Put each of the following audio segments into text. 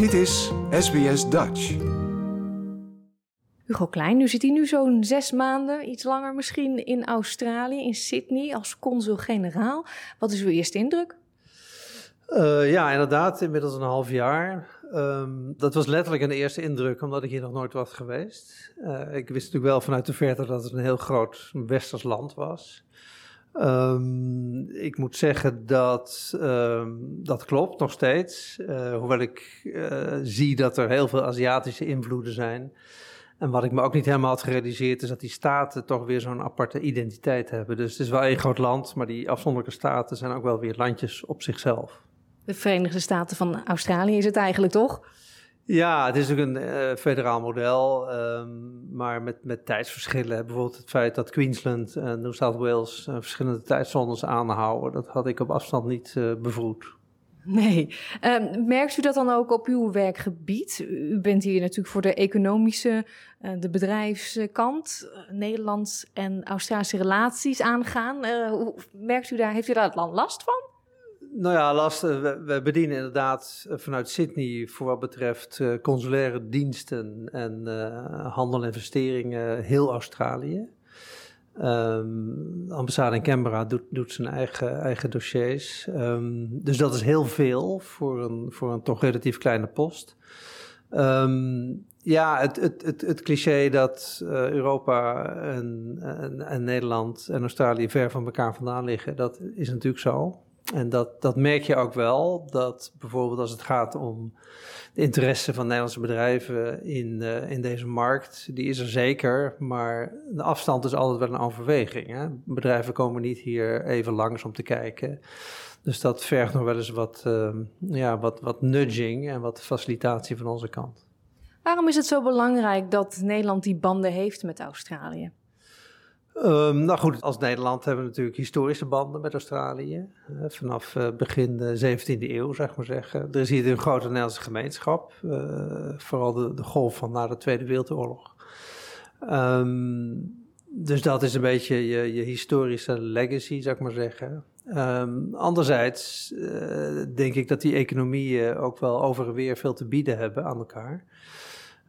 Dit is SBS Dutch. Hugo Klein, nu zit hij nu zo'n zes maanden, iets langer misschien, in Australië, in Sydney, als consul-generaal. Wat is uw eerste indruk? Uh, ja, inderdaad, inmiddels een half jaar. Um, dat was letterlijk een eerste indruk, omdat ik hier nog nooit was geweest. Uh, ik wist natuurlijk wel vanuit de verte dat het een heel groot westers land was. Um, ik moet zeggen dat um, dat klopt nog steeds. Uh, hoewel ik uh, zie dat er heel veel Aziatische invloeden zijn. En wat ik me ook niet helemaal had gerealiseerd is dat die staten toch weer zo'n aparte identiteit hebben. Dus het is wel één groot land, maar die afzonderlijke staten zijn ook wel weer landjes op zichzelf. De Verenigde Staten van Australië is het eigenlijk toch? Ja, het is natuurlijk een uh, federaal model, um, maar met, met tijdsverschillen. Bijvoorbeeld het feit dat Queensland en New South Wales uh, verschillende tijdzones aanhouden, dat had ik op afstand niet uh. Nee. Um, merkt u dat dan ook op uw werkgebied? U bent hier natuurlijk voor de economische, de bedrijfskant, Nederlands en Australische relaties aangaan. hoe merkt u daar, heeft u daar last van? Nou ja, last, we, we, bedienen inderdaad vanuit Sydney voor wat betreft uh, consulaire diensten en handel en investeringen heel Australië. Um, de ambassade in Canberra doet, doet zijn eigen, eigen dossiers. Um, dus dat is heel veel voor een, voor een toch relatief kleine post. Um, ja, het, het, het, het, cliché dat Europa en, en, en Nederland en Australië ver van elkaar vandaan liggen, dat is natuurlijk zo. En dat, dat merk je ook wel, dat bijvoorbeeld als het gaat om de interesse van Nederlandse bedrijven in, uh, in deze markt, die is er zeker, maar de afstand is altijd wel een overweging. Hè? Bedrijven komen niet hier even langs om te kijken. Dus dat vergt nog wel eens wat, uh, ja, wat, wat nudging en wat facilitatie van onze kant. Waarom is het zo belangrijk dat Nederland die banden heeft met Australië? Um, nou goed, als Nederland hebben we natuurlijk historische banden met Australië. Vanaf uh, begin de 17e eeuw, zeg maar zeggen. Er is hier een grote Nederlandse gemeenschap. Uh, vooral de, golf van na de Tweede Wereldoorlog. Um, dus dat is een beetje je, je, historische legacy, zeg ik maar zeggen. Um, anderzijds denk ik dat die economieën ook wel over en weer veel te bieden hebben aan elkaar.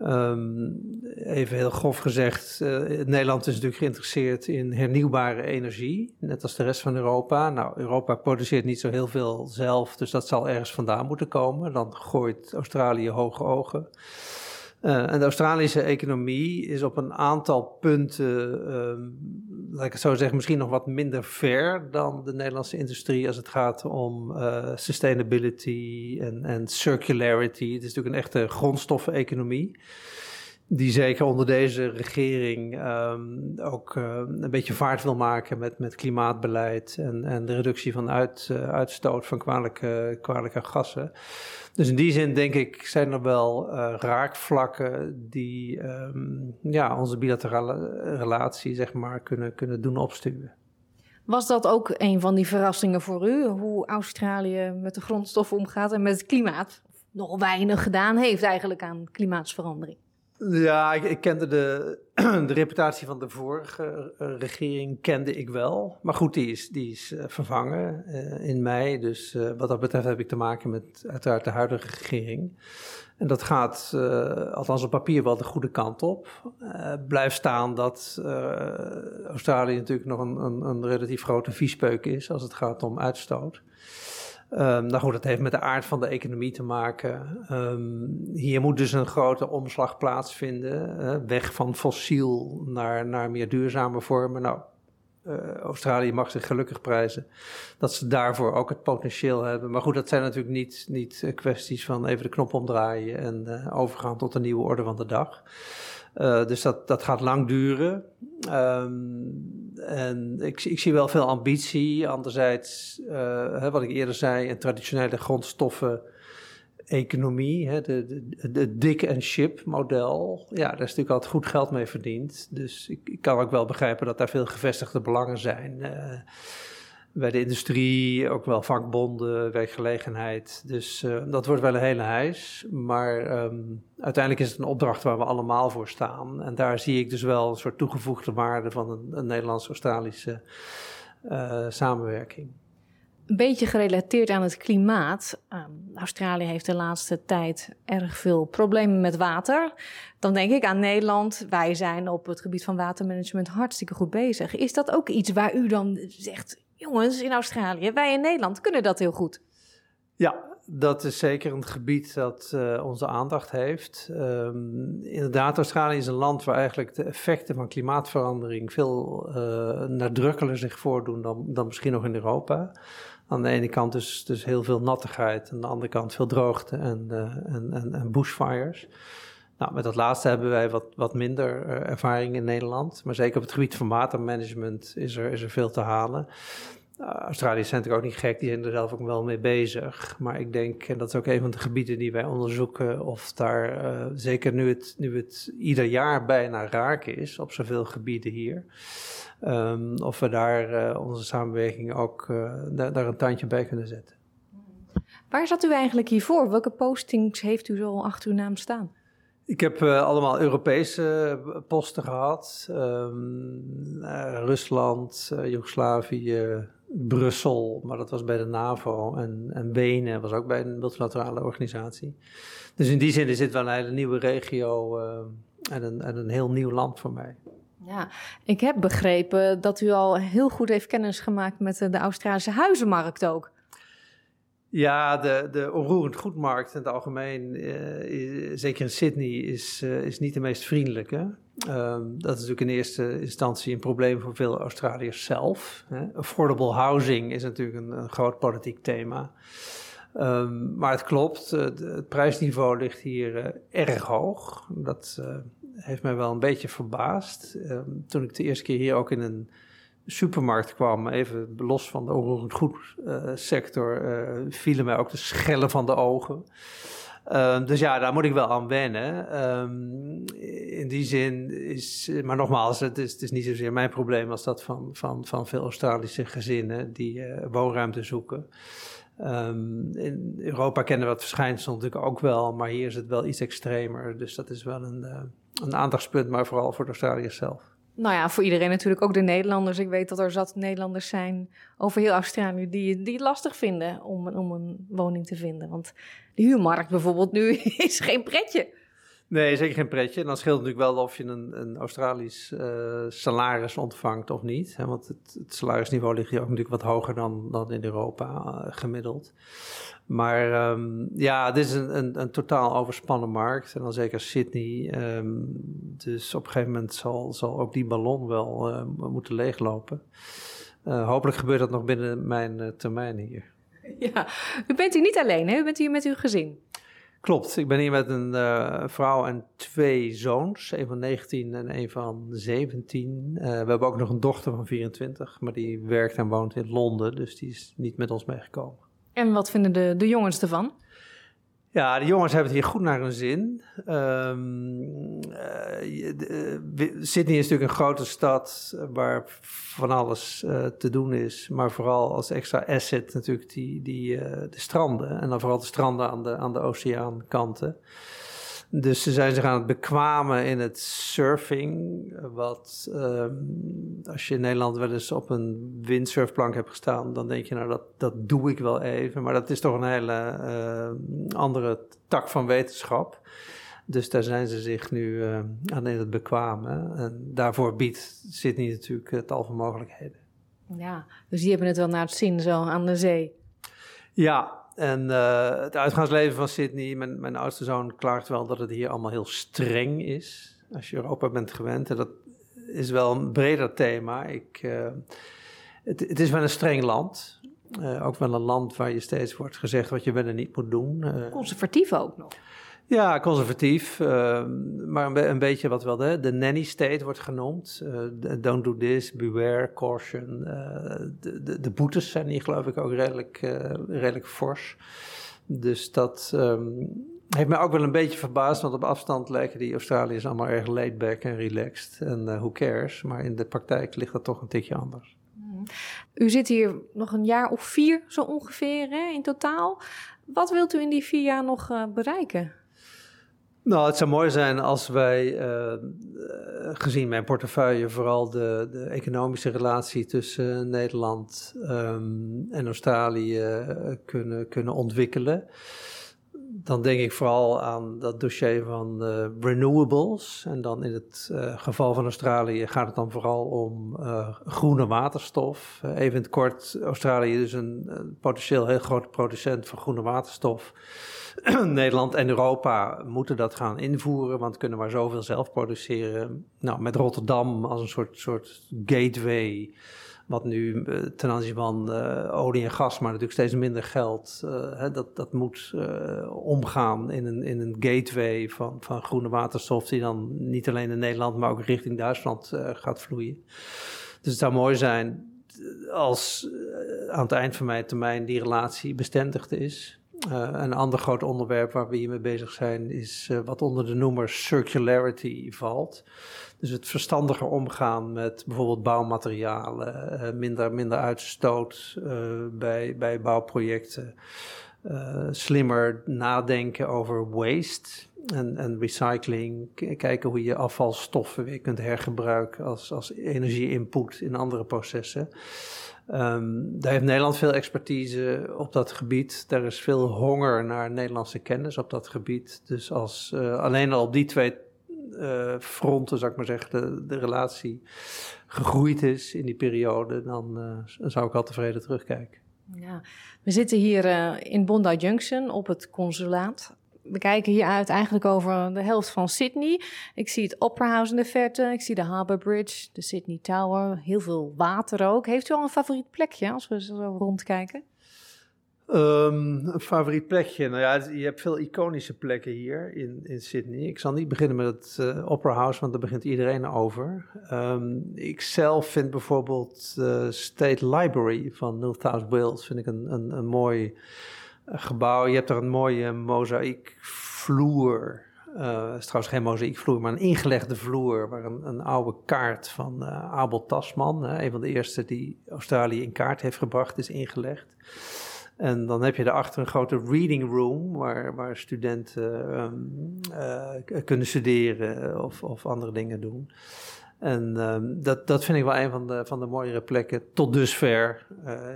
Um, even heel grof gezegd, uh, Nederland is natuurlijk geïnteresseerd in hernieuwbare energie, net als de rest van Europa. Nou, Europa produceert niet zo heel veel zelf, dus dat zal ergens vandaan moeten komen. Dan gooit Australië hoge ogen. Uh, en de Australische economie is op een aantal punten, uh, laat ik zo zeggen, misschien nog wat minder ver dan de Nederlandse industrie als het gaat om uh, sustainability en, circularity. Het is natuurlijk een echte grondstoffeneconomie die zeker onder deze regering um, ook uh, een beetje vaart wil maken met, met klimaatbeleid en, en de reductie van uit, uh, uitstoot van kwalijke, kwalijke gassen. Dus in die zin denk ik zijn er wel uh, raakvlakken die um, ja, onze bilaterale relatie zeg maar, kunnen, kunnen doen opstuwen. Was dat ook een van die verrassingen voor u, hoe Australië met de grondstoffen omgaat en met het klimaat? Nog weinig gedaan heeft eigenlijk aan klimaatsverandering. Ja, ik, kende de, de, reputatie van de vorige uh, regering kende ik wel. Maar goed, die is, die is uh, vervangen uh, in mei. Dus wat dat betreft heb ik te maken met uiteraard de huidige regering. En dat gaat, althans op papier, wel de goede kant op. blijft staan dat Australië natuurlijk nog een, een, een relatief grote viespeuk is als het gaat om uitstoot. Um, nou goed, dat heeft met de aard van de economie te maken. Um, hier moet dus een grote omslag plaatsvinden. Weg van fossiel naar, naar meer duurzame vormen. Nou, uh, Australië mag zich gelukkig prijzen dat ze daarvoor ook het potentieel hebben. Maar goed, dat zijn natuurlijk niet, niet eh, kwesties van even de knop omdraaien en uh, overgaan tot een nieuwe orde van de dag. Uh, dus dat, dat gaat lang duren. Um, en ik, ik, zie wel veel ambitie. Anderzijds, uh, hè, wat ik eerder zei, een traditionele grondstoffen economie, hè, de, de, de dik en ship model, ja, daar is natuurlijk altijd goed geld mee verdiend. Dus ik, ik kan ook wel begrijpen dat daar veel gevestigde belangen zijn. Uh, bij de industrie, ook wel vakbonden, werkgelegenheid. Dus uh, dat wordt wel een hele heis. Maar um, uiteindelijk is het een opdracht waar we allemaal voor staan. En daar zie ik dus wel een soort toegevoegde waarde van een, een Nederlands-Australische uh, samenwerking. Een beetje gerelateerd aan het klimaat. Ehm, Australië heeft de laatste tijd erg veel problemen met water. Dan denk ik aan Nederland. Wij zijn op het gebied van watermanagement hartstikke goed bezig. Is dat ook iets waar u dan zegt: jongens, in Australië, wij in Nederland kunnen dat heel goed? Ja, dat is zeker een gebied dat uh, onze aandacht heeft. Um, inderdaad, Australië is een land waar eigenlijk de effecten van klimaatverandering veel uh, nadrukkelijker zich voordoen dan, dan misschien nog in Europa. Aan de ene kant dus, dus heel veel nattigheid, aan de andere kant veel droogte en, uh, en, en, en, bushfires. Nou, met dat laatste hebben wij wat, wat minder ervaring in Nederland. Maar zeker op het gebied van watermanagement is er, is er veel te halen. Uh, Australië zijn natuurlijk ook niet gek, die zijn er zelf ook wel mee bezig. Maar ik denk, en dat is ook een van de gebieden die wij onderzoeken, of daar, uh, zeker nu het, nu het ieder jaar bijna raak is op zoveel gebieden hier, um, of we daar onze samenwerking ook daar, daar, een tandje bij kunnen zetten. Waar zat u eigenlijk hiervoor? Welke postings heeft u zo achter uw naam staan? Ik heb uh, allemaal Europese posten gehad. Um, uh, Rusland, Joegoslavië, Brussel, maar dat was bij de NAVO. En, en Wenen was ook bij een multilaterale organisatie. Dus in die zin is dit wel een hele nieuwe regio en, een, en een heel nieuw land voor mij. Ja, ik heb begrepen dat u al heel goed heeft kennis gemaakt met de Australische huizenmarkt ook. Ja, de, de onroerend goedmarkt in het algemeen, uh, zeker in Sydney, is, uh, is niet de meest vriendelijke. Um, dat is natuurlijk in eerste instantie een probleem voor veel Australiërs zelf. Hè. Affordable housing is natuurlijk een, groot politiek thema. Um, maar het klopt, uh, het prijsniveau ligt hier erg hoog. Dat heeft mij wel een beetje verbaasd. Um, toen ik de eerste keer hier ook in een supermarkt kwam, even los van de onroerend goed uh, vielen mij ook de schellen van de ogen. Uh, dus ja, daar moet ik wel aan wennen. Um, in die zin is, maar nogmaals, het is, het is niet zozeer mijn probleem als dat van, van, van veel Australische gezinnen die uh, woonruimte zoeken. Um, in Europa kennen we dat verschijnsel natuurlijk ook wel, maar hier is het wel iets extremer. Dus dat is wel een, een aandachtspunt, maar vooral voor de Australiërs zelf. Nou ja, voor iedereen natuurlijk, ook de Nederlanders. Ik weet dat er zat Nederlanders zijn over heel Australië die, die het lastig vinden om, om een woning te vinden. Want de huurmarkt bijvoorbeeld nu is geen pretje. Nee, zeker geen pretje. En dan scheelt natuurlijk wel of je een, een Australisch uh, salaris ontvangt of niet. Hè? Want het, het, salarisniveau ligt hier ook natuurlijk wat hoger dan, dan in Europa uh, gemiddeld. Maar um, ja, het is een, een, een, totaal overspannen markt. En dan zeker Sydney. Um, dus op een gegeven moment zal, zal ook die ballon wel uh, moeten leeglopen. hopelijk gebeurt dat nog binnen mijn termijn hier. Ja, u bent hier niet alleen, hè? U bent hier met uw gezin. Klopt, ik ben hier met een uh, vrouw en twee zoons, een van 19 en een van 17. Uh, we hebben ook nog een dochter van 24, maar die werkt en woont in Londen, dus die is niet met ons meegekomen. En wat vinden de, de jongens ervan? Ja, de jongens hebben het hier goed naar hun zin. Um, Sydney is natuurlijk een grote stad waar van alles te doen is. Maar vooral als extra asset natuurlijk die, die, de stranden. En dan vooral de stranden aan de, aan de oceaankanten. Dus ze zijn zich aan het bekwamen in het surfing. Wat um, als je in Nederland wel eens op een windsurfplank hebt gestaan, dan denk je, nou dat, dat doe ik wel even. Maar dat is toch een hele andere tak van wetenschap. Dus daar zijn ze zich nu uh, aan in het bekwamen. En daarvoor biedt Sydney natuurlijk tal van mogelijkheden. Ja, dus die hebben het wel naar het zin zo aan de zee. Ja, en uh, het uitgaansleven van Sydney, mijn, mijn oudste zoon klaagt wel dat het hier allemaal heel streng is. Als je Europa bent gewend. En dat is wel een breder thema. Ik, uh, het, het, is wel een streng land. Uh, ook wel een land waar je steeds wordt gezegd wat je wel en niet moet doen. Conservatief ook nog. Ja, conservatief, uh, maar een, beetje wat wel de, de nanny state wordt genoemd. Uh, don't do this, beware, caution. Uh, de, de, de, boetes zijn hier geloof ik ook redelijk, redelijk fors. Dus dat um, heeft mij ook wel een beetje verbaasd, want op afstand lijken die Australiërs allemaal erg laid back en relaxed. En who cares, maar in de praktijk ligt dat toch een tikje anders. U zit hier nog een jaar of vier zo ongeveer hè, in totaal. Wat wilt u in die vier jaar nog bereiken? Nou, het zou mooi zijn als wij, uh, gezien mijn portefeuille, vooral de, de economische relatie tussen Nederland um, en Australië kunnen, kunnen ontwikkelen dan denk ik vooral aan dat dossier van uh, renewables. En dan in het uh, geval van Australië gaat het dan vooral om uh, groene waterstof. even in het kort, Australië is een, potentieel heel groot producent van groene waterstof. Nederland en Europa moeten dat gaan invoeren, want kunnen maar zoveel zelf produceren. Nou, met Rotterdam als een soort, soort gateway wat nu eh, ten aanzien van uh, olie en gas, maar natuurlijk steeds minder geld, uh, hè, dat, dat moet omgaan in een, in een gateway van, van groene waterstof, die dan niet alleen in Nederland, maar ook richting Duitsland gaat vloeien. Dus het zou mooi zijn als aan het eind van mijn termijn die relatie bestendigd is. Uh, een ander groot onderwerp waar we hier mee bezig zijn is uh, wat onder de noemer circularity valt. Dus het verstandiger omgaan met bijvoorbeeld bouwmaterialen, uh, minder, minder uitstoot bij, bij bouwprojecten, slimmer nadenken over waste en, en recycling, kijken hoe je afvalstoffen weer kunt hergebruiken als, als energie-input in andere processen. Um, daar heeft Nederland veel expertise op dat gebied. Er is veel honger naar Nederlandse kennis op dat gebied. Dus als uh, alleen al op die twee uh, fronten, zou ik maar zeggen, de, relatie gegroeid is in die periode, dan zou ik al tevreden terugkijken. Ja, we zitten hier in Bondi Junction op het consulaat we kijken hier uit eigenlijk over de helft van Sydney. Ik zie het Opera House in de verte, ik zie de Harbour Bridge, de Sydney Tower, heel veel water ook. Heeft u al een favoriet plekje als we zo rondkijken? Um, een favoriet plekje? Nou ja, je hebt veel iconische plekken hier in, in Sydney. Ik zal niet beginnen met het uh, Opera House, want daar begint iedereen over. Um, ik zelf vind bijvoorbeeld de uh, State Library van New South Wales vind ik een, een, mooi gebouw. Je hebt er een mooie mozaïekvloer. Uh, het is trouwens geen mozaïekvloer, maar een ingelegde vloer. Waar een, een oude kaart van Abel Tasman, een van de eerste die Australië in kaart heeft gebracht, is ingelegd. En dan heb je daarachter een grote reading room waar, waar studenten um, kunnen studeren of, of andere dingen doen. En um, dat, dat vind ik wel een van de, van de mooiere plekken tot dusver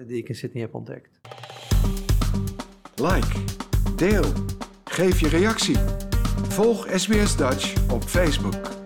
die ik in Sydney heb ontdekt. Like, deel, geef je reactie. Volg SBS Dutch op Facebook.